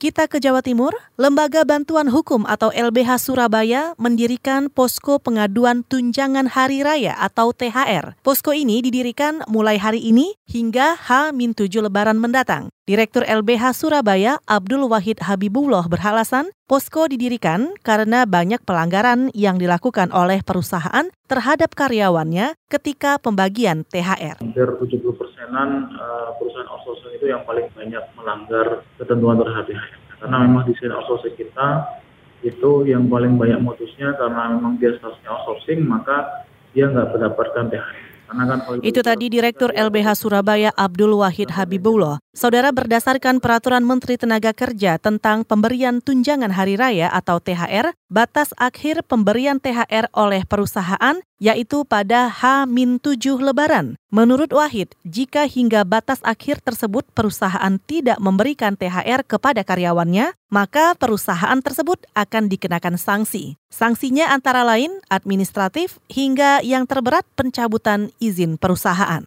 Kita ke Jawa Timur, Lembaga Bantuan Hukum atau LBH Surabaya mendirikan posko pengaduan tunjangan hari raya atau THR. Posko ini didirikan mulai hari ini hingga H-7 Lebaran mendatang. Direktur LBH Surabaya Abdul Wahid Habibullah berhalasan posko didirikan karena banyak pelanggaran yang dilakukan oleh perusahaan terhadap karyawannya ketika pembagian THR. Hampir 70 persenan eh, perusahaan outsourcing itu yang paling banyak melanggar ketentuan terhadap THR karena memang desain outsourcing kita itu yang paling banyak modusnya karena memang dia statusnya outsourcing maka dia nggak mendapatkan THR. Kan itu tadi Direktur LBH Surabaya Abdul Wahid Habibullah. Saudara berdasarkan Peraturan Menteri Tenaga Kerja tentang pemberian tunjangan hari raya atau THR, batas akhir pemberian THR oleh perusahaan yaitu pada H-7 Lebaran. Menurut Wahid, jika hingga batas akhir tersebut perusahaan tidak memberikan THR kepada karyawannya, maka perusahaan tersebut akan dikenakan sanksi. Sanksinya antara lain administratif hingga yang terberat pencabutan izin perusahaan.